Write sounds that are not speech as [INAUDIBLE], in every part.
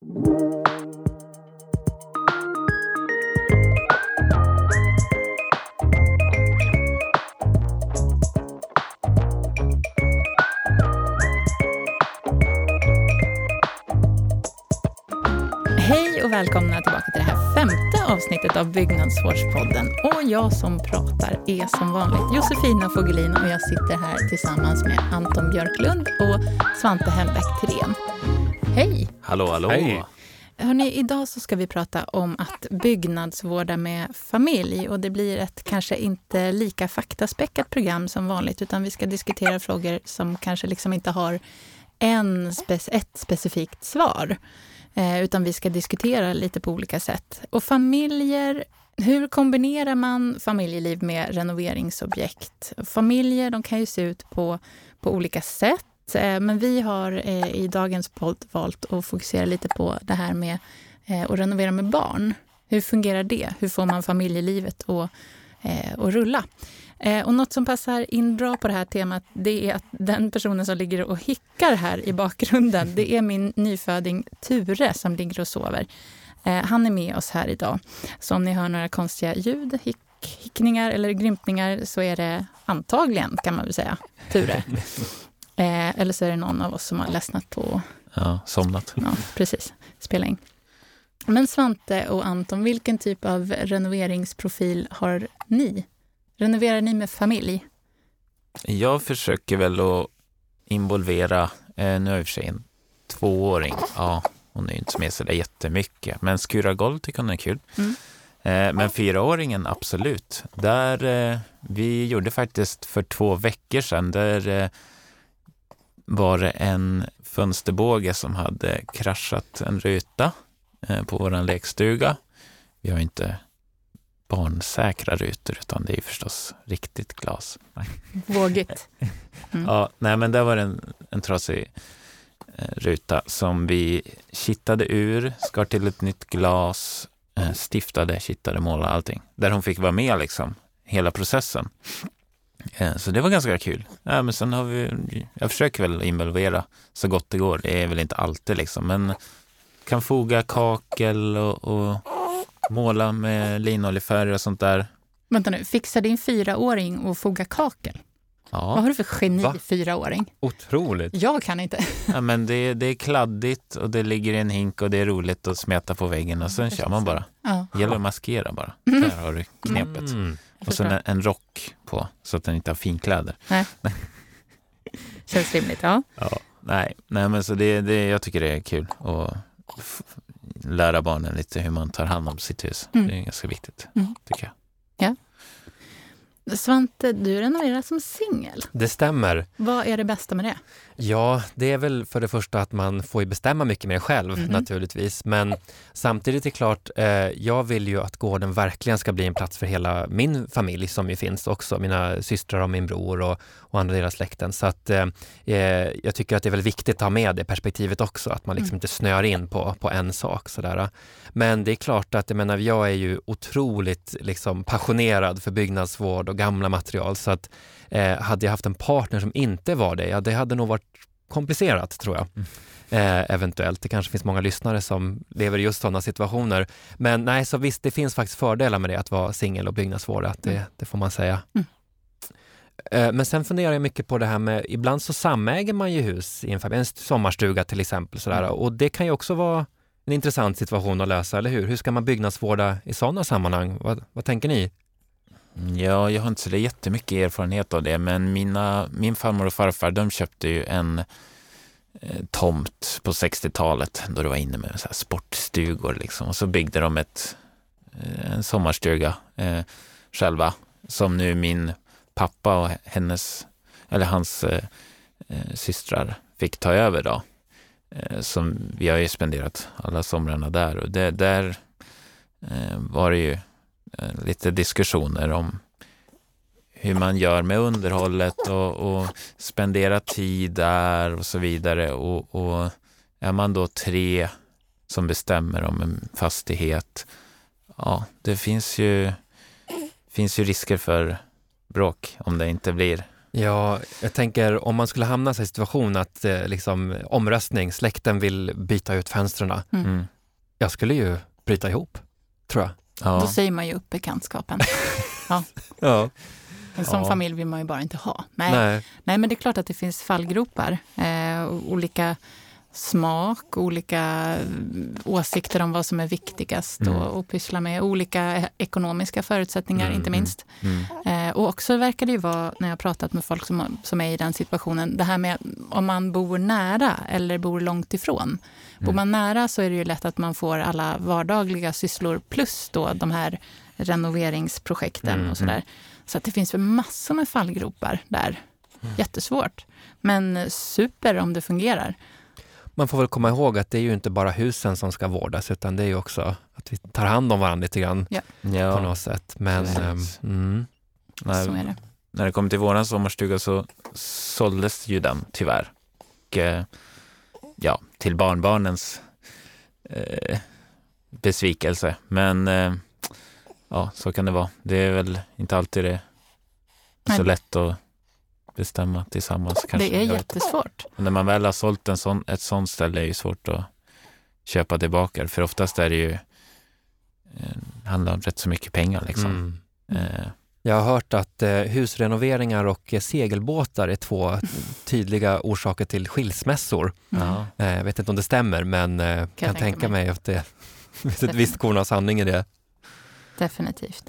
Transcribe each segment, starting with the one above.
Hej och välkomna tillbaka till det här femte avsnittet av Byggnadsvårdspodden. Och jag som pratar är som vanligt Josefina Fogelin och jag sitter här tillsammans med Anton Björklund och Svante Hellbäck Thyrén. Hej! Hallå, hallå. Hej. Hörrni, idag så ska vi prata om att byggnadsvårda med familj och det blir ett kanske inte lika faktaspäckat program som vanligt utan vi ska diskutera frågor som kanske liksom inte har en spec ett specifikt svar. Eh, utan vi ska diskutera lite på olika sätt. Och familjer, hur kombinerar man familjeliv med renoveringsobjekt? Familjer de kan ju se ut på, på olika sätt. Eh, men vi har eh, i dagens podd valt att fokusera lite på det här med eh, att renovera med barn. Hur fungerar det? Hur får man familjelivet att, att rulla? Och något som passar in bra på det här temat det är att den personen som ligger och hickar här i bakgrunden det är min nyföding Ture som ligger och sover. Han är med oss här idag. Så om ni hör några konstiga ljud, hick, hickningar eller grymtningar så är det antagligen, kan man väl säga, Ture. [LAUGHS] Eh, eller så är det någon av oss som har ledsnat på Ja, somnat. Ja, precis. Spela in. Men Svante och Anton, vilken typ av renoveringsprofil har ni? Renoverar ni med familj? Jag försöker väl att involvera, eh, nu har jag i och för sig en tvååring, ja, hon är ju inte med så där jättemycket, men skura golv tycker hon är kul. Mm. Eh, men fyraåringen, absolut. Där, eh, vi gjorde faktiskt för två veckor sedan, där eh, var det en fönsterbåge som hade kraschat en ruta eh, på vår lekstuga. Vi har inte barnsäkra rutor, utan det är förstås riktigt glas. Vågigt. Mm. Ja, nej men det var en, en trasig eh, ruta som vi kittade ur, skar till ett nytt glas, eh, stiftade, kittade, målade allting. Där hon fick vara med liksom, hela processen. Eh, så det var ganska kul. Ja, men sen har vi, jag försöker väl involvera så gott det går. Det är väl inte alltid liksom, men kan foga kakel och, och måla med linoljefärg och sånt där. Vänta nu, fixar din fyraåring och foga kakel? Vad Ja, har du för geni Va? fyraåring? Otroligt. Jag kan inte. ja men det, det är kladdigt och det ligger i en hink och det är roligt att smeta på väggen och sen kör man bara. Ja, gäller att maskera bara. Där har du knepet. Mm. Och sen en, en rock på så att den inte har finkläder. [LAUGHS] Känns rimligt. Ja. Ja. Nej, nej men så det, det, jag tycker det är kul att lära barnen lite hur man tar hand om sitt hus. Mm. Det är ganska viktigt, Mm. tycker jag. Svante, du renoverar som singel. Det stämmer. Vad är det bästa med det? Ja, det är väl för det första att man får bestämma mycket mer själv Mhm. naturligtvis. Men samtidigt är det klart, eh, jag vill ju att gården verkligen ska bli en plats för hela min familj som ju finns också. Mina systrar och min bror och, och andra delar av släkten. Så att eh, eh, jag tycker att det är väldigt viktigt att ha med det perspektivet också. Att man liksom Mm. inte snör in på, på en sak sådär. Men det är klart att jag menar, jag är ju otroligt liksom, passionerad för byggnadsvård och gamla material. Så att eh, hade jag haft en partner som inte var det, ja det hade nog varit komplicerat tror jag. Eh, eventuellt. Det kanske finns många lyssnare som lever i just sådana situationer. Men nej, så visst, det finns faktiskt fördelar med det att vara singel och byggnadsvårdare, att det, Mm. det får man säga. Mm. Eh, Men sen funderar jag mycket på det här med, ibland så samäger man ju hus i en en sommarstuga till exempel. Sådär. Mm. Och det kan ju också vara en intressant situation att lösa, eller hur? Hur ska man byggnadsvårda i sådana sammanhang? Vad, vad tänker ni? Ja, jag har inte så jättemycket erfarenhet av det, men mina, min farmor och farfar de köpte ju en eh, tomt på 60-talet då det var inne med så sportstugor liksom. Och så byggde de ett, eh, en sommarstuga eh, själva som nu min pappa och hennes, eller hans eh, eh, systrar fick ta över då. Eh, som vi har ju spenderat alla somrarna där och det, där eh, var det ju eh, lite diskussioner om hur man gör med underhållet och, och spendera tid där och så vidare. Och, och är man då tre som bestämmer om en fastighet, ja, det finns ju, finns ju risker för bråk om det inte blir Ja, jag tänker om man skulle hamna i en situation att eh, liksom, omröstning, släkten vill byta ut fönstren. Mm. Mm. Jag skulle ju bryta ihop, tror jag. Ja. Då säger man ju upp bekantskapen. [LAUGHS] Ja. En sån Ja. familj vill man ju bara inte ha. Nej. Nej. Nej. men det är klart att det finns fallgropar. Eh, och olika smak, olika mm, åsikter om vad som är viktigast Mm. och, och pyssla med. Olika ekonomiska förutsättningar, Mm, inte minst. Mm. Eh, och också verkar det ju vara, när jag har pratat med folk som, som är i den situationen, det här med om man bor nära eller bor långt ifrån. Bor Mm. man nära så är det ju lätt att man får alla vardagliga sysslor plus då de här renoveringsprojekten Mm, och sådär. Så att det finns väl massor med fallgropar där. Mm. Jättesvårt. Men super om det fungerar. Man får väl komma ihåg att det är ju inte bara husen som ska vårdas, utan det är ju också att vi tar hand om varandra lite grann på Ja. något sätt. Men, ehm, mm, När, Så är det. när det kom till våran sommarstuga så såldes ju den tyvärr. Och, eh, ja, till barnbarnens eh, besvikelse. Men eh, ja, så kan det vara. Det är väl inte alltid det så lätt att bestämma tillsammans. Kanske. det är Jag jättesvårt. Men när man väl har sålt en sån, ett sånt ställe är det ju svårt att köpa tillbaka. För oftast är det ju eh, handlar om rätt så mycket pengar liksom. mm. Eh, Jag har hört att eh, husrenoveringar och eh, segelbåtar är två tydliga orsaker till skilsmässor. Mm. ja. Eh, jag vet inte om det stämmer, men eh, kan, tänka tänka mig. mig att det [LAUGHS] finns ett visst korn av sanning i det. Definitivt.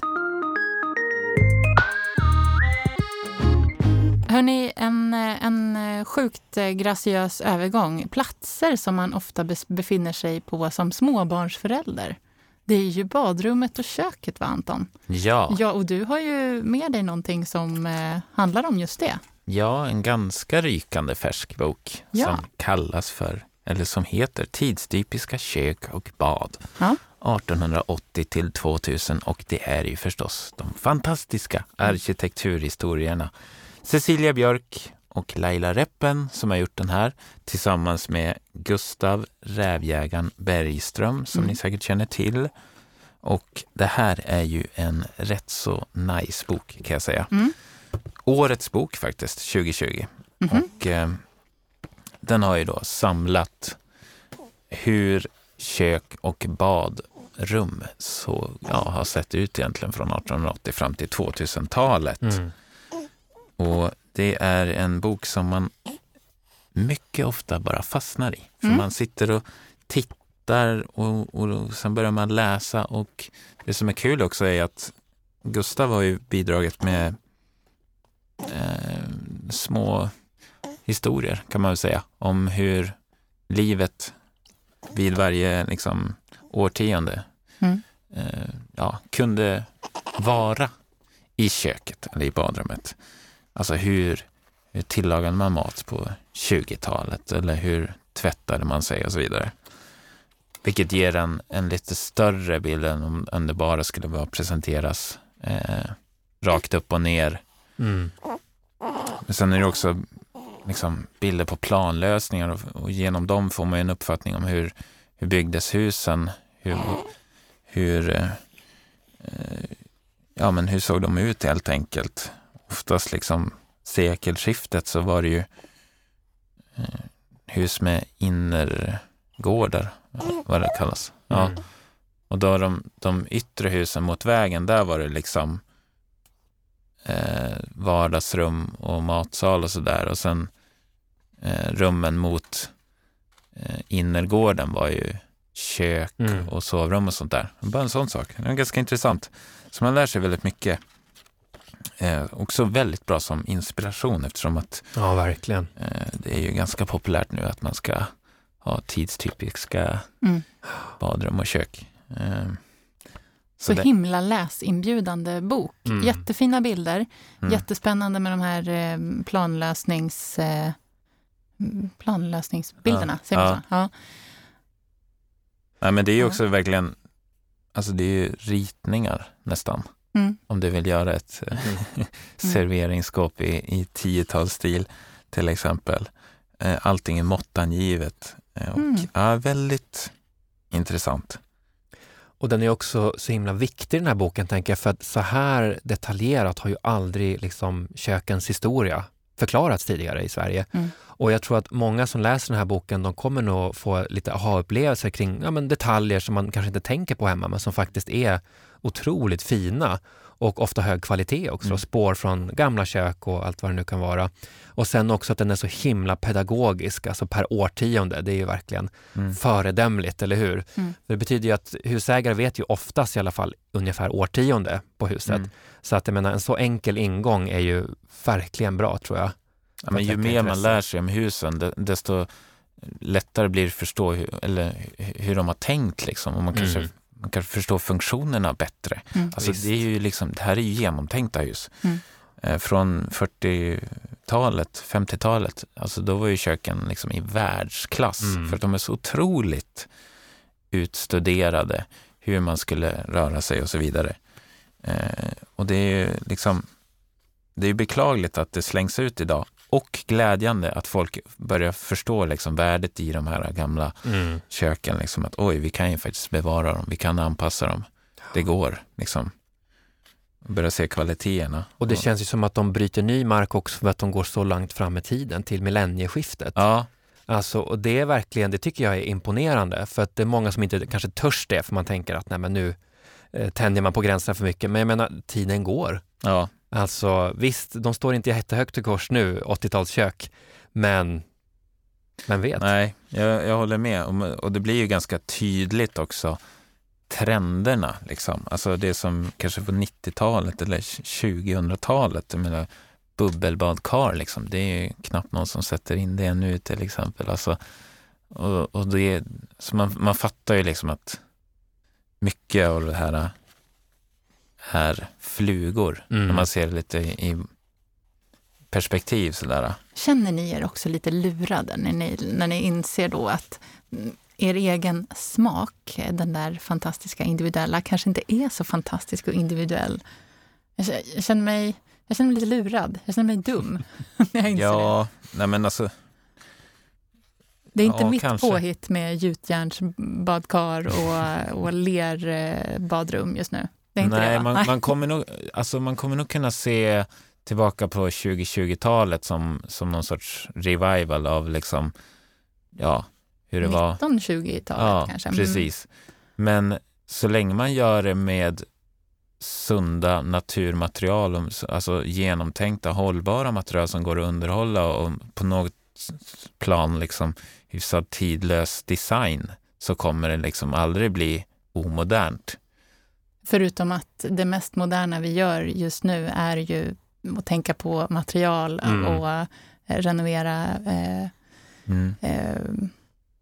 En, eh, en sjukt eh, graciös övergång. Platser som man ofta befinner sig på som småbarnsförälder. Det är ju badrummet och köket, va Anton? ja. Ja, och du har ju med dig någonting som eh, handlar om just det. Ja, en ganska rykande färsk bok Ja. som kallas för, eller som heter Tidstypiska kök och bad. Ja. 1880 till 2000 och det är ju förstås de fantastiska arkitekturhistorierna. Cecilia Björk och Laila Reppen som har gjort den här tillsammans med Gustav Rävjägaren Bergström som Mm. ni säkert känner till. Och det här är ju en rätt så nice bok kan jag säga. Mm. Årets bok faktiskt, 2020. Mhm. Och eh, den har ju då samlat hur kök och badrum så, ja, har sett ut egentligen från 1880 fram till 2000-talet. Mm. Och det är en bok som man mycket ofta bara fastnar i. För Mm. man sitter och tittar och, och sen börjar man läsa och det som är kul också är att Gustav har ju bidragit med eh, små historier kan man väl säga om hur livet vid varje liksom, årtionde Mm. eh, ja, kunde vara i köket eller i badrummet. Alltså hur, hur tillagade man mat på 20-talet eller hur tvättade man sig och så vidare. Vilket ger en, en lite större bild än om, om det bara skulle vara presenteras eh, rakt upp och ner. Mm. Men sen är det också liksom, bilder på planlösningar och, och genom dem får man en uppfattning om hur, hur byggdes husen, hur, hur, eh, eh, ja, men hur såg de ut helt enkelt. Oftast liksom sekelskiftet så var det ju eh, hus med innergårdar, vad det kallas. Ja. Mm. Och då de, de yttre husen mot vägen, där var det liksom eh, vardagsrum och matsal och sådär. Och sen eh, rummen mot eh, innergården var ju kök Mm. och sovrum och sånt där. Bara en sån sak. Det är ganska intressant. Så man lär sig väldigt mycket. Eh, också väldigt bra som inspiration eftersom att Ja, verkligen. eh, det är ju ganska populärt nu att man ska ha tidstypiska Mm. badrum och kök. Eh, Så det- himla läsinbjudande bok. Mm. Jättefina bilder. mm. Jättespännande med de här eh, planlösnings, eh, planlösningsbilderna. Ja. Säger man Ja. så? Ja. Nej, men det är ju Ja. också verkligen, alltså det är ju ritningar nästan. Mm. Om du vill göra ett eh, [LAUGHS] serveringsskåp i, i tiotalsstil till exempel. Eh, Allting är måttangivet. Eh, Och, Mm. ja, väldigt intressant. Och den är också så himla viktig den här boken, tänker jag, för att så här detaljerat har ju aldrig liksom kökens historia förklarats tidigare i Sverige. Mm. Och jag tror att många som läser den här boken, de kommer nog få lite aha-upplevelser kring ja, men detaljer som man kanske inte tänker på hemma, men som faktiskt är otroligt fina och ofta hög kvalitet också. Mm. Spår från gamla kök och allt vad det nu kan vara. Och sen också att den är så himla pedagogisk, alltså per årtionde. Det är ju verkligen Mm. föredömligt, eller hur? Mm. Det betyder ju att husägare vet ju oftast i alla fall ungefär årtionde på huset. Mm. Så att jag menar, en så enkel ingång är ju verkligen bra tror jag. Ja, men ju mer man lär sig om husen, de- desto lättare blir det att förstå hur, eller hur de har tänkt. Liksom. Och man, kanske, Mm. Man kanske förstår funktionerna bättre. Mm. Alltså, det, är ju liksom, det här är ju genomtänkta hus. Mm. Eh, från 40-talet, 50-talet, alltså då var ju köken liksom i världsklass. Mm. För att de är så otroligt utstuderade, hur man skulle röra sig och så vidare. Eh, och det är ju liksom, det är beklagligt att det slängs ut idag. Och glädjande att folk börjar förstå liksom värdet i de här gamla Mm. köken. Liksom att oj, vi kan ju faktiskt bevara dem, vi kan anpassa dem. Det går liksom. Börja se kvaliteterna. Och det känns ju som att de bryter ny mark också för att de går så långt fram i tiden, till millennieskiftet. Ja, Alltså, och det är verkligen, det tycker jag är imponerande, för att det är många som inte kanske törs det, för man tänker att nej men nu eh, tänjer man på gränserna för mycket. Men jag menar, tiden går. ja, Alltså visst, de står inte jättehögt i kors nu, 80-talskök, men vem vet? nej, jag, jag håller med. Och, och det blir ju ganska tydligt också trenderna. Liksom. Alltså det som kanske på 90-talet eller 2000-talet, jag menar, bubbelbadkar, liksom. det är ju knappt någon som sätter in det nu till exempel. Alltså, och, och det, så man, man fattar ju liksom att mycket av det här är flugor, Mm. när man ser det lite i, perspektiv sådär. Känner ni er också lite lurade när ni, när ni inser då att mm, er egen smak, den där fantastiska individuella, kanske inte är så fantastisk och individuell? Jag kä- jag känner mig, jag känner mig lite lurad. Jag känner mig dum [LAUGHS] när jag inser det. Ja, nej men alltså, Det är inte ja, mitt kanske. påhitt med gjutjärnsbadkar och, och lerbadrum just nu. Nej, det, man, man, kommer nog, alltså man kommer nog kunna se tillbaka på 2020-talet som, som någon sorts revival av liksom, ja, hur det var. 1920-talet Ja, kanske. Mm. precis. Men så länge man gör det med sunda naturmaterial, alltså genomtänkta, hållbara material som går att underhålla och på något plan liksom hyfsat tidlös design så kommer det liksom aldrig bli omodernt. Förutom att det mest moderna vi gör just nu är ju att tänka på material Mm. och eh, renovera eh, Mm. eh,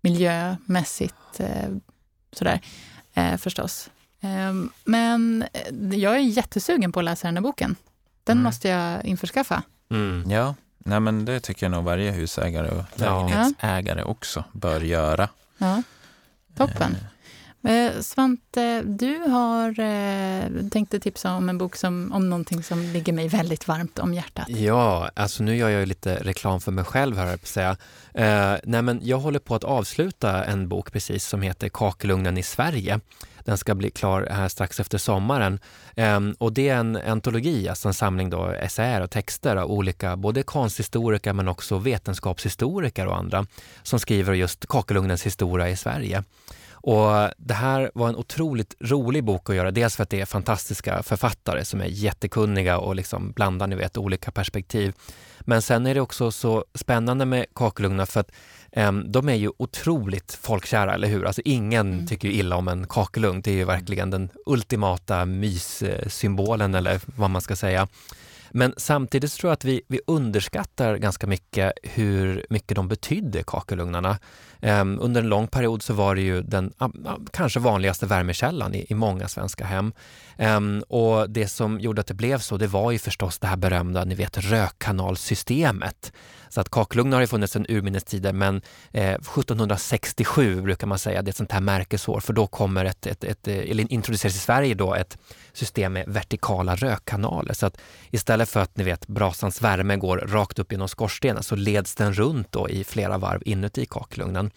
miljömässigt. Eh, sådär, eh, förstås. Eh, men eh, jag är jättesugen på att läsa den här boken. Den Mm. måste jag införskaffa. Mm. Ja, nej men det tycker jag nog varje husägare och Ja. lägenhetsägare också bör göra. Ja, toppen. Eh, Svante, du har tänkt tänkte tipsa om en bok som, om någonting som ligger mig väldigt varmt om hjärtat. Ja, alltså nu gör jag ju lite reklam för mig själv här, höll jag på att säga. Eh, nej men jag håller på att avsluta en bok precis som heter Kakelugnen i Sverige. Den ska bli klar här strax efter sommaren. Eh, och det är en antologi, alltså en samling då essäer och texter av olika, både konsthistoriker men också vetenskapshistoriker och andra som skriver just kakelugnens historia i Sverige. Och det här var en otroligt rolig bok att göra, dels för att det är fantastiska författare som är jättekunniga och liksom blandar ni vet, olika perspektiv. Men sen är det också så spännande med kakelugnar för att em, de är ju otroligt folkkära, eller hur? Alltså ingen Mm. tycker illa om en kakelugn. Det är ju verkligen den ultimata myssymbolen eller vad man ska säga. Men samtidigt så tror jag att vi, vi underskattar ganska mycket hur mycket de betydde, kakelugnarna. Ehm, under en lång period så var det ju den kanske vanligaste värmekällan i, i många svenska hem. Ehm, och det som gjorde att det blev så, det var ju förstås det här berömda, ni vet, rökkanalsystemet. Så att kakelugnar har ju funnits sedan urminnes tider, men eh, 1767 brukar man säga, det är ett sånt här märkesår, för då kommer ett, ett, ett, eh, eller introduceras i Sverige då ett system med vertikala rökkanaler. Så att istället för att ni vet brasans värme går rakt upp genom skorstenen så leds den runt då i flera varv inuti kakelugnen.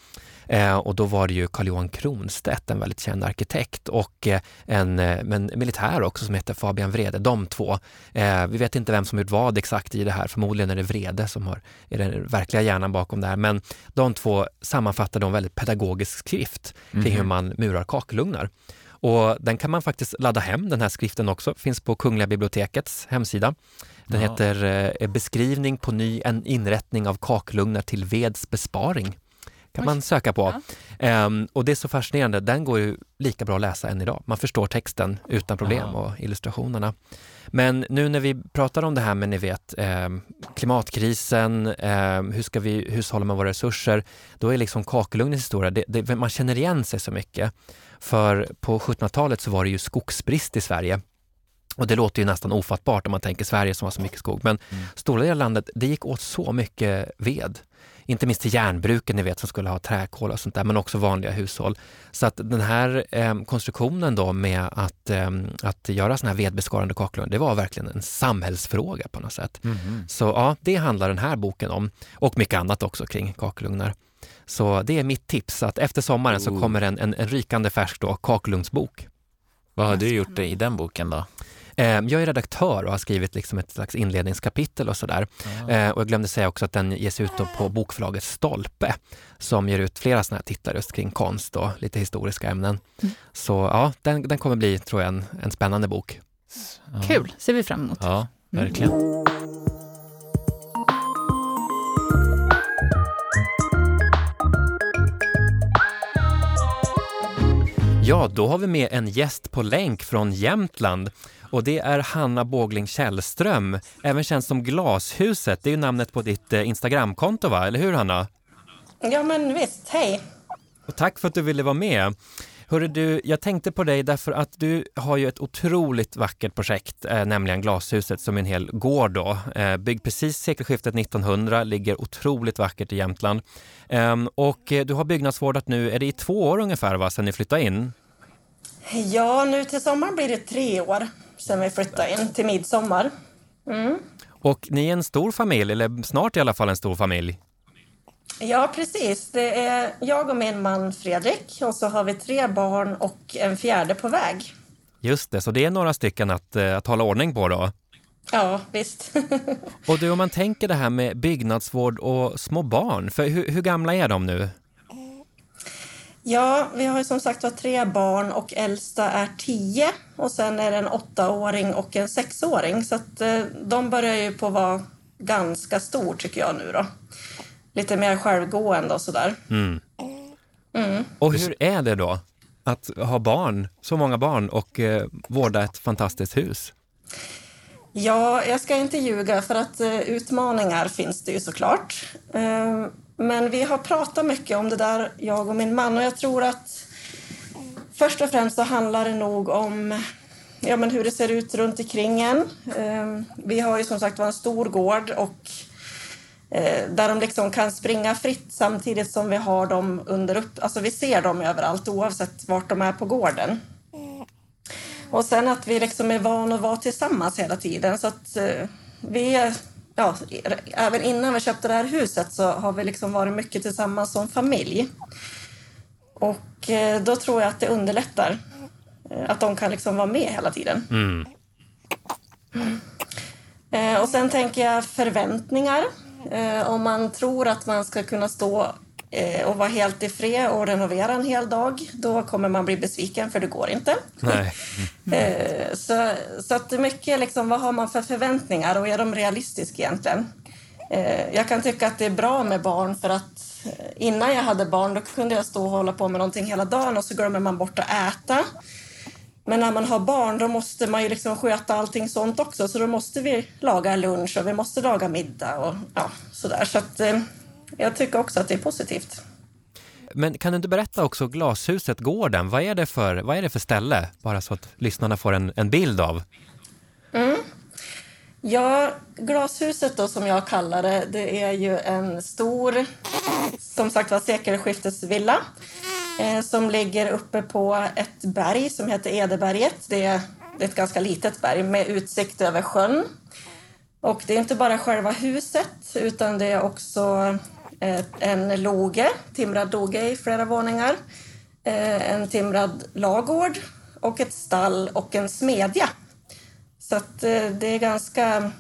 Eh, och då var det ju Carl Johan Kronstedt, en väldigt känd arkitekt och eh, en, en militär också som heter Fabian Vrede. De två. vi vet inte vem som gjort vad exakt i det här. Förmodligen är det Vrede som har, är den verkliga hjärnan bakom det här. Men de två sammanfattade en väldigt pedagogisk skrift kring mm hur man murar kakelugnar. Och den kan man faktiskt ladda hem, den här skriften också, finns på Kungliga bibliotekets hemsida. Den ja. heter eh, Beskrivning på ny en inrättning av kakelugnar till veds besparing. Kan Oj. man söka på. Ja. Um, och det är så fascinerande, den går ju lika bra att läsa än idag. Man förstår texten utan problem ja. och illustrationerna. Men nu när vi pratar om det här med, ni vet, eh, klimatkrisen, eh, hur ska vi hushålla med våra resurser? Då är liksom kakelugnens historia, det, det, man känner igen sig så mycket. För på 1700-talet så var det ju skogsbrist i Sverige. Och det låter ju nästan ofattbart om man tänker Sverige som har så mycket skog. Men mm. stora delar av landet, det gick åt så mycket ved. Inte minst till järnbruken, ni vet, som skulle ha träkol och sånt där, men också vanliga hushåll. Så att den här eh, konstruktionen då med att, eh, att göra såna här vedbeskarande kakelugnar, det var verkligen en samhällsfråga på något sätt. Mm. Så ja, det handlar den här boken om. Och mycket annat också kring kakelugnar. Så det är mitt tips, att efter sommaren oh. så kommer en, en, en rykande färsk då, kakelugnsbok. Vad har du gjort i den boken då? Ehm, jag är redaktör och har skrivit liksom ett slags inledningskapitel och sådär. Mm. Och jag glömde säga också att den ges ut på bokförlaget Stolpe som ger ut flera sådana här titlar just kring konst och lite historiska ämnen. Mm. Så ja, den, den kommer bli, tror jag, en, en spännande bok. Ja. Kul, ser vi fram emot. Ja, verkligen. Mm. Ja, då har vi med en gäst på länk från Jämtland och det är Hanna Bågling Källström, även känd som Glashuset. Det är ju namnet på ditt eh, Instagramkonto, va? Eller hur Hanna? Ja, men visst. Hej! Och tack för att du ville vara med. Hörru du, jag tänkte på dig därför att du har ju ett otroligt vackert projekt, eh, nämligen Glashuset som är en hel gård då. Eh, byggd precis sekelskiftet 1900, ligger otroligt vackert i Jämtland. Eh, och du har byggnadsvårdat nu, är det i två år ungefär va, sedan ni flyttade in? Ja, nu till sommaren blir det tre år sedan vi flyttade in till midsommar. Mm. Och ni är en stor familj, eller snart i alla fall en stor familj? Ja, precis. Det är jag och min man Fredrik och så har vi tre barn och en fjärde på väg. Just det, så det är några stycken att, eh, att hålla ordning på då? Ja, visst. [LAUGHS] och du, om man tänker det här med byggnadsvård och små barn, för hur, hur gamla är de nu? Ja, vi har som sagt var tre barn och äldsta är tio och sen är det en åttaåring och en sexåring. Så att eh, de börjar ju på att vara ganska stor tycker jag nu då. Lite mer självgående och sådär. Mm. Mm. Och hur är det då att ha barn, så många barn och eh, vårda ett fantastiskt hus? Ja, jag ska inte ljuga för att eh, utmaningar finns det ju såklart. Eh, men vi har pratat mycket om det där, jag och min man, och jag tror att först och främst så handlar det nog om ja, men hur det ser ut runt omkring en. Ehm, vi har ju som sagt en stor gård och eh, där de liksom kan springa fritt samtidigt som vi har dem under upp... Alltså vi ser dem överallt oavsett vart de är på gården. Och sen att vi liksom är vana att vara tillsammans hela tiden så att eh, vi är ja, även innan vi köpte det här huset så har vi liksom varit mycket tillsammans som familj. Och eh, då tror jag att det underlättar eh, att de kan liksom vara med hela tiden. Mm. Mm. Och sen tänker jag förväntningar. Om man tror att man ska kunna stå eh, och vara helt i fred och renovera en hel dag, då kommer man bli besviken för det går inte. Nej. [LAUGHS] eh, så, så att mycket liksom, vad har man för förväntningar och är de realistiska egentligen? Eh, jag kan tycka att det är bra med barn för att eh, innan jag hade barn då kunde jag stå och hålla på med någonting hela dagen och så glömmer man bort att äta. Men när man har barn då måste man ju liksom sköta allting sånt också så då måste vi laga lunch och vi måste laga middag och ja, sådär. Så att, eh, jag tycker också att det är positivt. Men kan du inte berätta också glashuset, gården, vad är det för, vad är det för ställe? Bara så att lyssnarna får en, en bild av. Mm. Ja, glashuset då som jag kallar det, det är ju en stor, som sagt var sekelskiftesvilla eh, som ligger uppe på ett berg som heter Edeberget. Det är, det är ett ganska litet berg med utsikt över sjön. Och det är inte bara själva huset utan det är också en loge, timrad loge i flera våningar, eh, en timrad lagård och ett stall och en smedja. Så eh, det är ganska,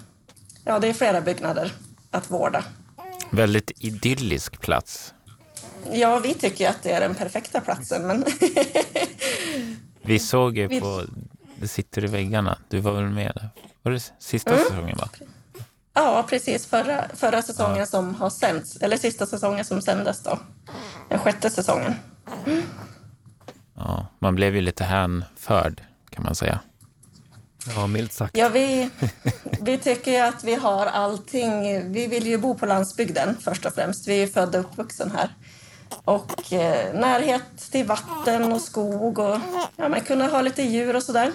ja det är flera byggnader att vårda. Väldigt idyllisk plats. Ja, vi tycker att det är den perfekta platsen, men [LAUGHS] Vi såg ju på Det sitter i väggarna. Du var väl med där? Var det sista Mm. säsongen va? Ja, precis förra, förra säsongen som har sänds, eller sista säsongen som sändes då, den sjätte säsongen. Ja, man blev ju lite hänförd kan man säga. Ja, milt sagt. Ja, vi, [LAUGHS] vi tycker ju att vi har allting. Vi vill ju bo på landsbygden först och främst. Vi är födda och uppvuxen här. Och eh, närhet till vatten och skog och ja, men kunna ha lite djur och sådär.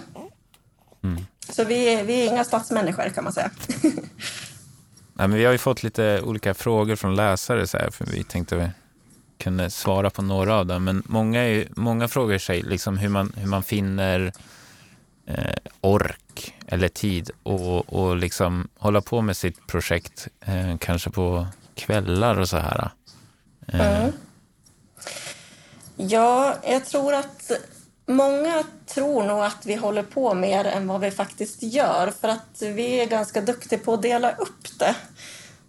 Så vi är, vi är inga stadsmänniskor kan man säga. [LAUGHS] Nej, men vi har ju fått lite olika frågor från läsare så här, för vi tänkte vi kunde svara på några av dem. Men många, är, ju- många frågar sig liksom hur, man, hur man finner eh, ork eller tid och, och liksom hålla på med sitt projekt, eh, kanske på kvällar och så här. Eh, Mm. Ja, jag tror att många tror nog att vi håller på mer än vad vi faktiskt gör för att vi är ganska duktiga på att dela upp det.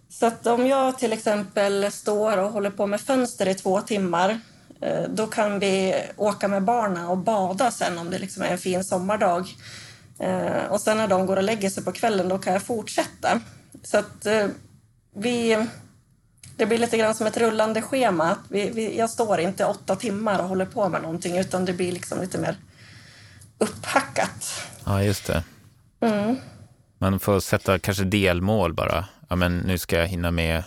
Så att om jag till exempel står och håller på med fönster i två timmar eh, då kan vi åka med barnen och bada sen om det liksom är en fin sommardag. Eh, och sen när de går och lägger sig på kvällen då kan jag fortsätta. Så att eh, vi det blir lite grann som ett rullande schema. Vi, vi, jag står inte åtta timmar och håller på med någonting utan det blir liksom lite mer upphackat. Ja, just det. Mm. Man får sätta kanske delmål bara. Ja, men nu ska jag hinna med,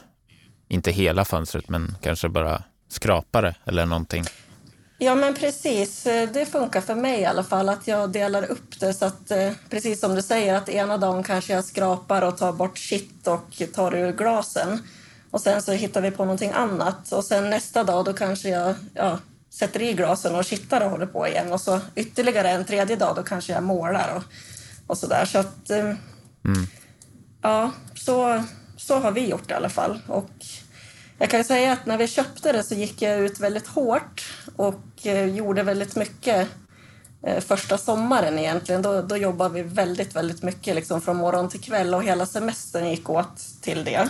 inte hela fönstret, men kanske bara skrapa det eller någonting. Ja, men precis. Det funkar för mig i alla fall att jag delar upp det så att eh, precis som du säger att ena dagen kanske jag skrapar och tar bort shit och tar ur glasen och sen så hittar vi på någonting annat. Och sen nästa dag då kanske jag ja, sätter i glasen och kittar och håller på igen. Och så ytterligare en tredje dag då kanske jag målar och, och så där så att eh, ja, så, så har vi gjort i alla fall. Och jag kan säga att när vi köpte det så gick jag ut väldigt hårt och eh, gjorde väldigt mycket första sommaren egentligen. Då, då jobbade vi väldigt, väldigt mycket liksom från morgon till kväll och hela semestern gick åt till det.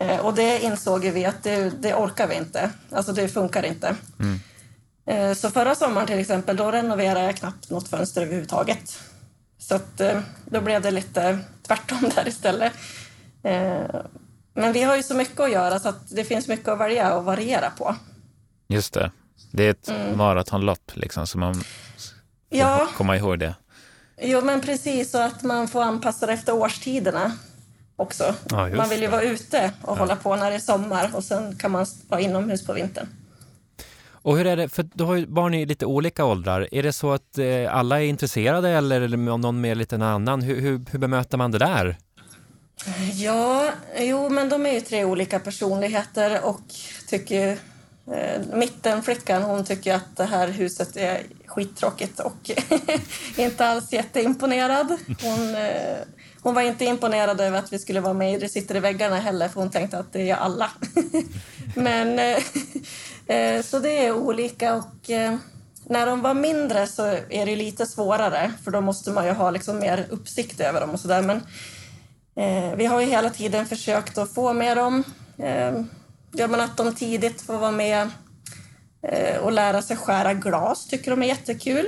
Eh, och det insåg vi att det, det orkar vi inte. Alltså det funkar inte. Eh, så förra sommaren till exempel, då renoverade jag knappt något fönster överhuvudtaget. Så att, eh, då blev det lite tvärtom [LAUGHS] där istället. Eh, men vi har ju så mycket att göra så att det finns mycket att välja och variera på. Just det. Det är ett maratonlopp, liksom, så man Ja, komma ihåg det. jo men precis så att man får anpassa det efter årstiderna också. Ja, man vill ju vara ute och hålla på när det är sommar och sen kan man vara inomhus på vintern. Och hur är det, för du har ju barn i lite olika åldrar. Är det så att eh, alla är intresserade eller är det någon mer lite än annan? Hur, hur, hur bemöter man det där? Ja, jo men de är ju tre olika personligheter och tycker Eh, mittenflickan hon tycker att det här huset är skittråkigt och [LAUGHS] inte alls jätteimponerad. Hon, eh, hon var inte imponerad över att vi skulle vara med i Det sitter i väggarna heller för hon tänkte att det är alla. [LAUGHS] men eh, så det är olika och när de var mindre så är det lite svårare för då måste man ju ha liksom mer uppsikt över dem och sådär men vi har ju hela tiden försökt att få med dem. Ja, men att de tidigt får vara med eh, och lära sig skära glas tycker de är jättekul.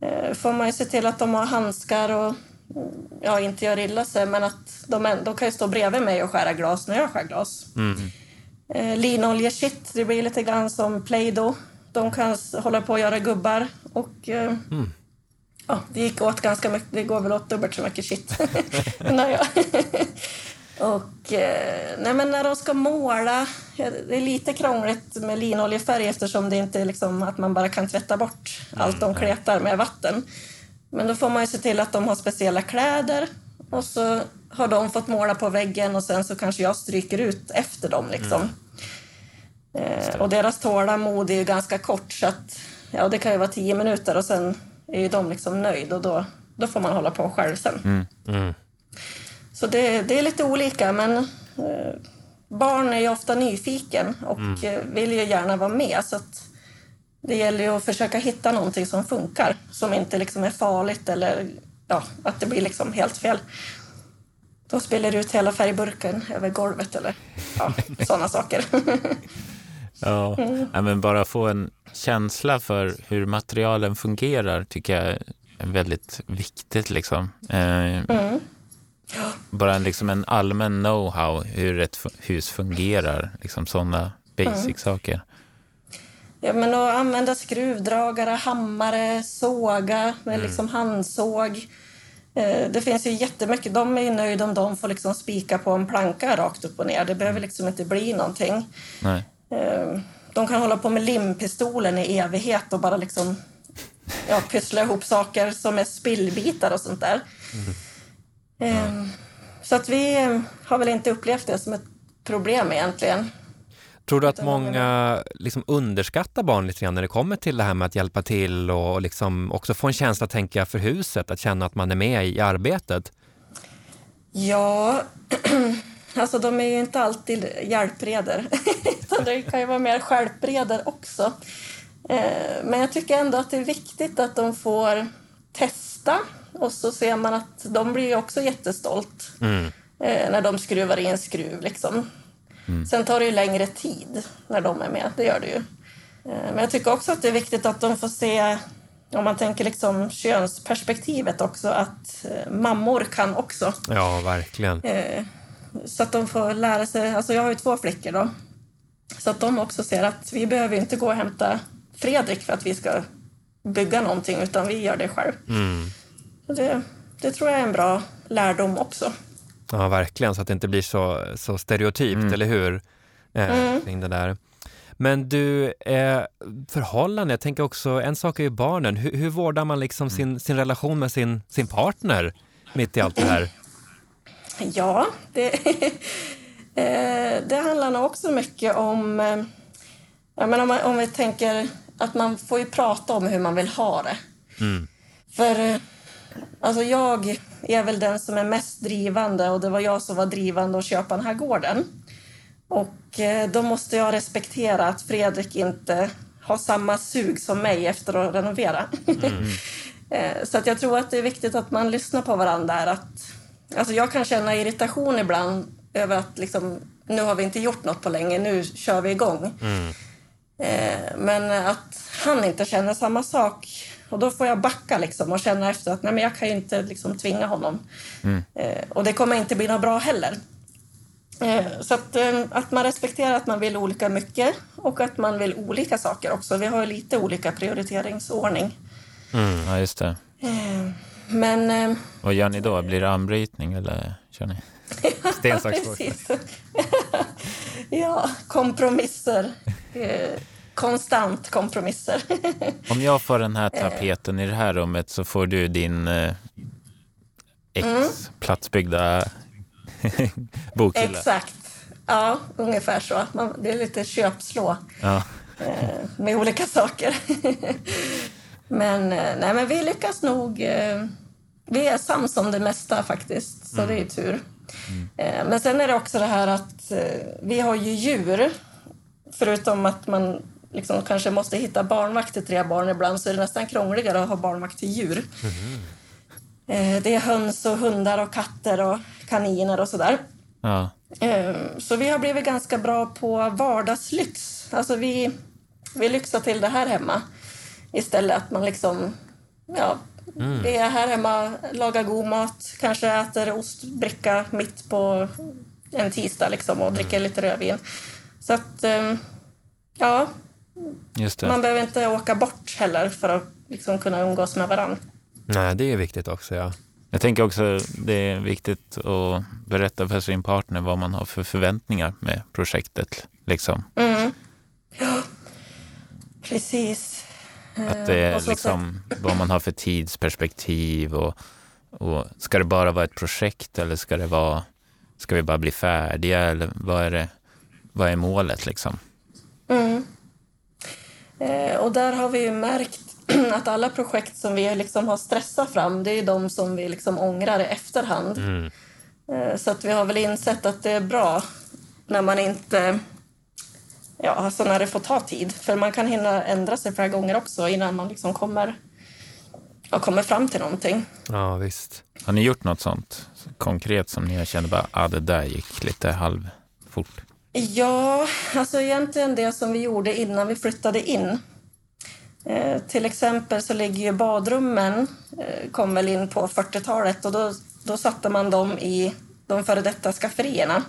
Eh, får man ju se till att de har handskar och mm, ja, inte gör illa sig men att de, är, de kan ju stå bredvid mig och skära glas när jag skär glas. Eh, linoljekitt, det blir lite grann som Play-Doh. De kan hålla på och göra gubbar och eh, Ja, det gick åt ganska mycket. Det går väl åt dubbelt så mycket shit. [LAUGHS] [LAUGHS] och eh, nej, men när de ska måla, det är lite krångligt med linoljefärg eftersom det inte är liksom att man bara kan tvätta bort allt de kletar med vatten. Men då får man ju se till att de har speciella kläder och så har de fått måla på väggen och sen så kanske jag stryker ut efter dem liksom. Eh, och deras tålamod är ju ganska kort så att ja, det kan ju vara tio minuter och sen är ju de liksom nöjd och då, då får man hålla på själv sen. Så det, det är lite olika men eh, barn är ju ofta nyfiken och mm. vill ju gärna vara med. Så det gäller ju att försöka hitta någonting som funkar, som inte liksom är farligt eller ja, att det blir liksom helt fel. Då spiller ut hela färgburken över golvet eller ja, [LAUGHS] sådana saker. [LAUGHS] ja, mm. men bara få en känsla för hur materialen fungerar tycker jag är väldigt viktigt. Liksom. Eh, mm. Bara liksom en allmän know-how hur ett hus fungerar, liksom sådana basic mm. saker. Ja, men att använda skruvdragare, hammare, såga med mm. liksom handsåg. Eh, det finns ju jättemycket. De är nöjda om de får liksom spika på en planka rakt upp och ner. Det behöver liksom inte bli någonting. Nej. Eh, de kan hålla på med limpistolen i evighet och bara liksom ja, pyssla ihop saker som är spillbitar och sånt där. Mm. Så att vi har väl inte upplevt det som ett problem egentligen. Tror du att många liksom underskattar barn lite grann när det kommer till det här med att hjälpa till och liksom också få en känsla, tänka för huset, att känna att man är med i arbetet? Ja, [CLEARS THROAT] alltså de är ju inte alltid hjälpreder. [LAUGHS] det kan ju vara mer stjälpreder också. Eh, men jag tycker ändå att det är viktigt att de får testa och så ser man att de blir också jättestolt mm. Eh, när de skruvar i en skruv. Liksom. Mm. Sen tar det ju längre tid när de är med, det gör det ju. Eh, men jag tycker också att det är viktigt att de får se, om man tänker liksom könsperspektivet också, att eh, mammor kan också. Ja, verkligen. Så att de får lära sig, alltså jag har ju två flickor då, så att de också ser att vi behöver inte gå och hämta Fredrik för att vi ska bygga någonting, utan vi gör det själv. Mm. Det, det tror jag är en bra lärdom också. Ja, verkligen, så att det inte blir så, så stereotypt, mm. eller hur? Eh, mm. Kring det där. Men du, eh, förhållande, jag tänker också, en sak är ju barnen. Hur, hur vårdar man liksom sin, sin relation med sin, sin partner mitt i allt det här? [CLEARS THROAT] Ja, det, [LAUGHS] eh, det handlar nog också mycket om... Eh, ja, men om, man, om vi tänker att man får ju prata om hur man vill ha det. Mm. För eh, alltså jag är väl den som är mest drivande och det var jag som var drivande att köpa den här gården. Och eh, då måste jag respektera att Fredrik inte har samma sug som mig efter att renovera. Mm. [LAUGHS] Eh, så att jag tror att det är viktigt att man lyssnar på varandra. Att, alltså jag kan känna irritation ibland över att liksom, nu har vi inte gjort något på länge, nu kör vi igång. Mm. Eh, men att han inte känner samma sak och då får jag backa liksom och känna efter att nej, men jag kan ju inte liksom tvinga honom. Mm. Eh, och det kommer inte bli något bra heller. Eh, så att, eh, att man respekterar att man vill olika mycket och att man vill olika saker också. Vi har lite olika prioriteringsordning. Mm, ja, just det. Eh, men... Eh, Vad gör ni då? Blir det armbrytning eller kör ni [LAUGHS] sten, sax, [LAUGHS] Ja, kompromisser. Konstant kompromisser. [LAUGHS] Om jag får den här tapeten i det här rummet så får du din eh, mm. platsbyggda [LAUGHS] bokhylla. Exakt. Ja, ungefär så. Man, det är lite köpslå ja. eh, med olika saker. [LAUGHS] men, eh, nej, men vi lyckas nog. Eh, vi är sams om det mesta faktiskt, så mm. det är tur. Mm. Eh, men sen är det också det här att eh, vi har ju djur. Förutom att man liksom kanske måste hitta barnvakt till tre barn ibland så är det nästan krångligare att ha barnvakt till djur. Mm. Det är höns och hundar och katter och kaniner och sådär. Ja. Eh, så vi har blivit ganska bra på vardagslyx. Alltså vi, vi lyxar till det här hemma istället. Att man liksom, ja, mm. vi är här hemma, lagar god mat, kanske äter ostbricka mitt på en tisdag liksom och dricker lite rödvin. Så att, eh, ja, man behöver inte åka bort heller för att liksom kunna umgås med varandra. Nej, det är viktigt också. ja. Jag tänker också det är viktigt att berätta för sin partner vad man har för förväntningar med projektet. Liksom. Mm. Ja, precis. Att det är liksom vad man har för tidsperspektiv och, och ska det bara vara ett projekt eller ska det vara, ska vi bara bli färdiga eller vad är det, vad är målet liksom? Och där har vi ju märkt [CLEARS THROAT] att alla projekt som vi liksom har stressat fram, det är de som vi liksom ångrar i efterhand. Mm. Eh, så att vi har väl insett att det är bra när man inte... Ja, alltså när det får ta tid. För man kan hinna ändra sig flera gånger också innan man liksom kommer, ja, kommer fram till någonting. Ja, visst. Har ni gjort något sånt konkret som ni har känt bara, ah, det där gick lite halvfort? Ja, alltså egentligen det som vi gjorde innan vi flyttade in. Eh, till exempel så ligger ju badrummen, eh, kom väl in på 40-talet och då, då satte man dem i de före detta skafferierna.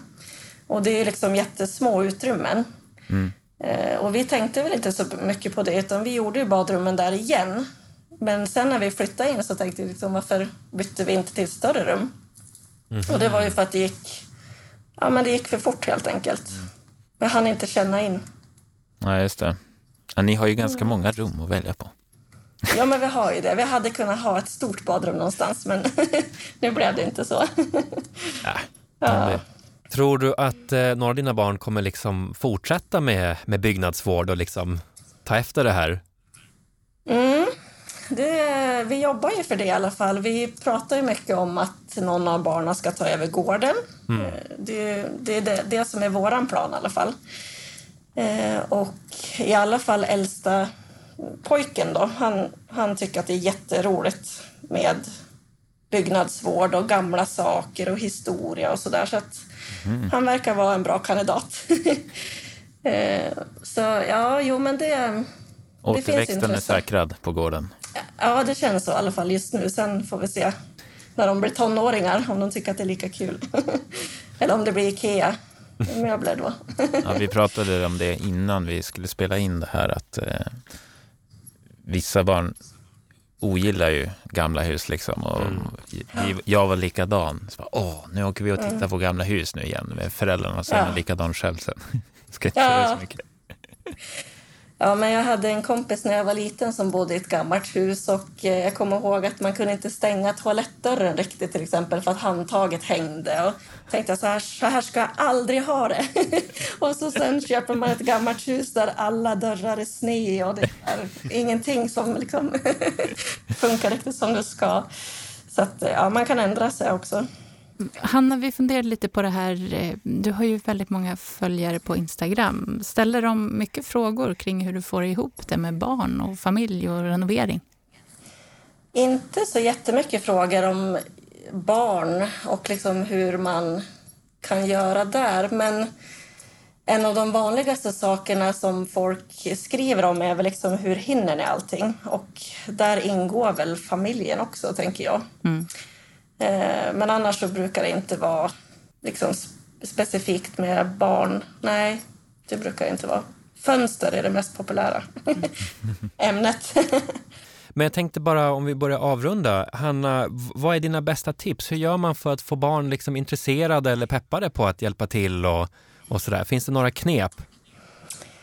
Och det är liksom jättesmå utrymmen. Mm. Eh, och vi tänkte väl inte så mycket på det utan vi gjorde ju badrummen där igen. Men sen när vi flyttade in så tänkte vi liksom, varför bytte vi inte till ett större rum? Och det var ju för att det gick, ja, men det gick för fort helt enkelt. Jag hann inte känna in. Nej, just det. Ja, ni har ju ganska många rum att välja på. Ja, men vi har ju det. Vi hade kunnat ha ett stort badrum någonstans, men [LAUGHS] nu blev det inte så. Ja. [LAUGHS] Ja. Tror du att eh, några av dina barn kommer liksom fortsätta med, med byggnadsvård och liksom ta efter det här? Mm. Det, vi jobbar ju för det i alla fall. Vi pratar ju mycket om att någon av barnen ska ta över gården. Eh, Det, det är det, det som är våran plan i alla fall. Eh, och i alla fall äldsta pojken då, han, han tycker att det är jätteroligt med byggnadsvård och gamla saker och historia och sådär. Så att han verkar vara en bra kandidat. [LAUGHS] eh, så ja, jo men det... Återväxten är säkrad på gården. Ja, det känns så i alla fall just nu. Sen får vi se när de blir tonåringar om de tycker att det är lika kul. [LAUGHS] Eller om det blir Ikea möbler då. [LAUGHS] Ja, vi pratade om det innan vi skulle spela in det här att eh, vissa barn ogillar ju gamla hus liksom. Och vi, jag var likadan. Så bara, Åh, nu åker vi och tittar på gamla hus nu igen med föräldrarna. Sen är Ja. likadan själv sen. [LAUGHS] Ska inte Ja. så mycket. [LAUGHS] Ja, men jag hade en kompis när jag var liten som bodde i ett gammalt hus och eh, jag kommer ihåg att man kunde inte stänga toalettdörren riktigt till exempel för att handtaget hängde. Och tänkte jag så här, så här ska jag aldrig ha det. [LAUGHS] och så sen köper man ett gammalt hus där alla dörrar är sne och det är ingenting som liksom [LAUGHS] funkar riktigt som det ska. Så att eh, ja, man kan ändra sig också. Hanna, vi funderade lite på det här. eh, Du har ju väldigt många följare på Instagram. Ställer de mycket frågor kring hur du får ihop det med barn och familj och renovering? Inte så jättemycket frågor om barn och liksom hur man kan göra där. Men en av de vanligaste sakerna som folk skriver om är väl liksom hur hinner ni allting? Och där ingår väl familjen också, tänker jag. Eh, Men annars så brukar det inte vara liksom sp- specifikt med barn. Nej, det brukar det inte vara. Fönster är det mest populära [LAUGHS] ämnet. [LAUGHS] Men jag tänkte bara om vi börjar avrunda. Hanna, vad är dina bästa tips? Hur gör man för att få barn liksom intresserade eller peppade på att hjälpa till och, och sådär? Finns det några knep?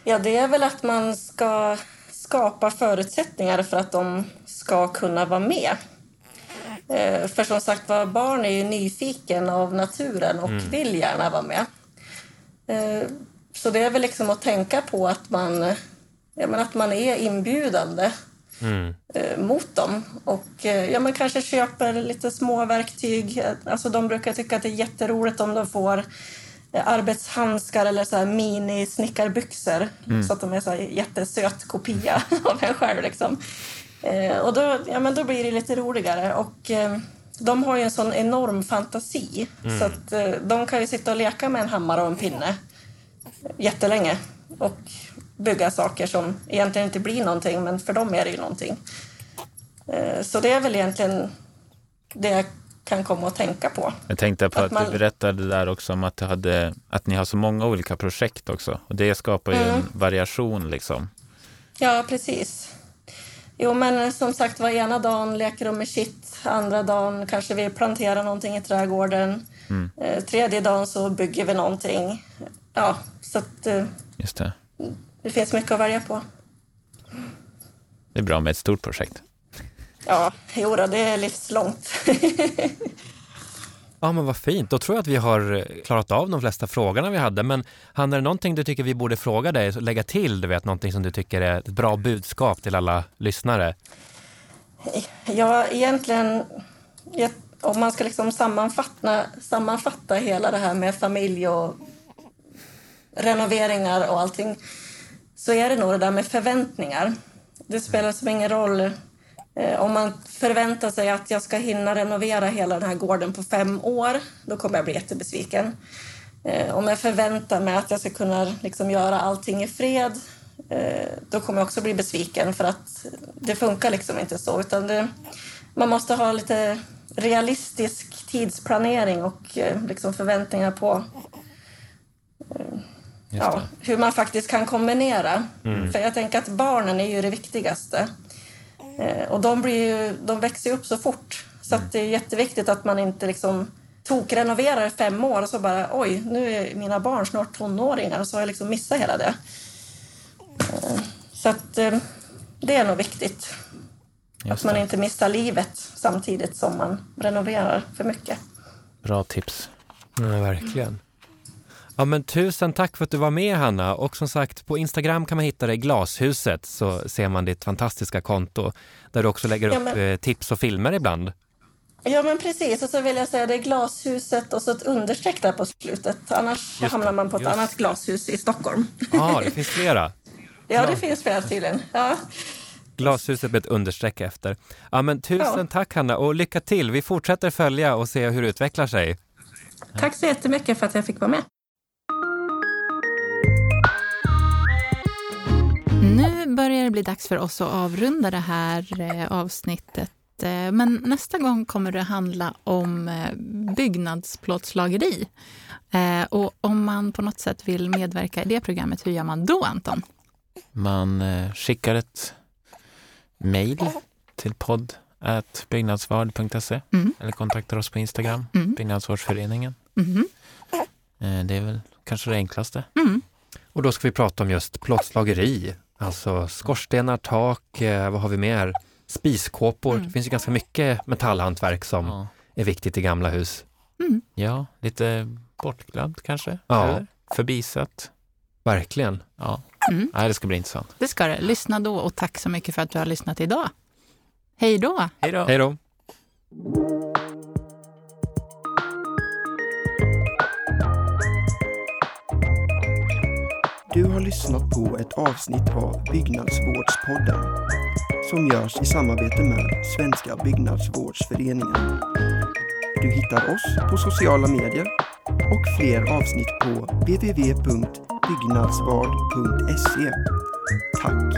Ja, det är väl att man ska skapa förutsättningar för att de ska kunna vara med. Eh, För som sagt var, barn är ju nyfiken av naturen och vill gärna vara med. Eh, Så det är väl liksom att tänka på att man, ja, men att man är inbjudande eh, mot dem. Och ja, man kanske köper lite små verktyg. Alltså, de brukar tycka att det är jätteroligt om de får arbetshandskar eller så här mini-snickarbyxor så att de är så här jättesöt kopia [LAUGHS] av en själv. Liksom. Eh, och då, ja, men då blir det lite roligare. Och, eh, de har ju en sån enorm fantasi så att eh, de kan ju sitta och leka med en hammare och en pinne jättelänge och bygga saker som egentligen inte blir någonting, men för dem är det ju någonting. Eh, Så det är väl egentligen det jag kan komma att tänka på. Jag tänkte på Att att, man- du berättade där också om att, du hade, att ni har så många olika projekt också. Och det skapar ju Mm. en variation liksom. Ja, precis. Jo, men som sagt var, ena dagen leker de med shit, andra dagen kanske vi planterar någonting i trädgården. Eh, tredje dagen så bygger vi någonting. Ja, så att eh, Just det. det finns mycket att välja på. Det är bra med ett stort projekt. Ja, jo då, det är livslångt. [LAUGHS] Ja, men vad fint. Då tror jag att vi har eh, klarat av de flesta frågorna vi hade. Men Hanna, är det någonting du tycker vi borde fråga dig, lägga till, du vet, någonting som du tycker är ett bra budskap till alla lyssnare? Ja, egentligen, om man ska liksom sammanfatta, sammanfatta hela det här med familj och renoveringar och allting så är det nog det där med förväntningar. Det spelar som ingen roll om man förväntar sig att jag ska hinna renovera hela den här gården på fem år, då kommer jag bli jättebesviken. Eh, om jag förväntar mig att jag ska kunna liksom göra allting i fred, eh, då kommer jag också bli besviken för att det funkar liksom inte så. Utan det, man måste ha lite realistisk tidsplanering och eh, liksom förväntningar på eh, ja, hur man faktiskt kan kombinera. Mm. För jag tänker att barnen är ju det viktigaste. Eh, och de, blir ju, de växer ju upp så fort. Så mm. det är jätteviktigt att man inte liksom tokrenoverar fem år och så bara oj, nu är mina barn snart tonåringar och så har jag liksom missat hela det. Så att det är nog viktigt. Just att man det. inte missar livet samtidigt som man renoverar för mycket. Bra tips. Ja, verkligen. Ja, men tusen tack för att du var med Hanna och som sagt på Instagram kan man hitta dig Glashuset så ser man ditt fantastiska konto där du också lägger ja, men... upp eh, tips och filmer ibland. Ja men precis och så vill jag säga det är Glashuset och så ett understreck där på slutet annars just hamnar man på ett just. annat glashus i Stockholm. Ja, det finns flera. [LAUGHS] ja det finns flera tydligen. Ja. Glashuset med ett understreck efter. Ja, men tusen ja. tack Hanna och lycka till. Vi fortsätter följa och se hur det utvecklar sig. Tack så jättemycket för att jag fick vara med. Börjar det bli dags för oss att avrunda det här eh, avsnittet. Eh, men nästa gång kommer det handla om eh, byggnadsplåtslageri. Och om man på något sätt vill medverka i det programmet, hur gör man då, Anton? Man skickar ett mejl till podd byggnadsvard.se mm. eller kontaktar oss på Instagram, mm. Byggnadsvårdsföreningen. Mm. Det är väl kanske det enklaste. Mm. Och då ska vi prata om just plåtslageri, alltså skorstenar, tak, eh, vad har vi mer? Spiskåpor. Mm. Det finns ju ganska mycket metallhantverk som ja. är viktigt i gamla hus. Mm. Ja, lite bortglömt kanske? Ja. Eller förbisett. Verkligen. Ja. Mm. Nej, det ska bli intressant. Det ska det. Lyssna då och tack så mycket för att du har lyssnat idag. Hej då! Hej då! Du har lyssnat på ett avsnitt av Byggnadsvårdspodden som görs i samarbete med Svenska Byggnadsvårdsföreningen. Du hittar oss på sociala medier och fler avsnitt på www.byggnadsvard.se. Tack!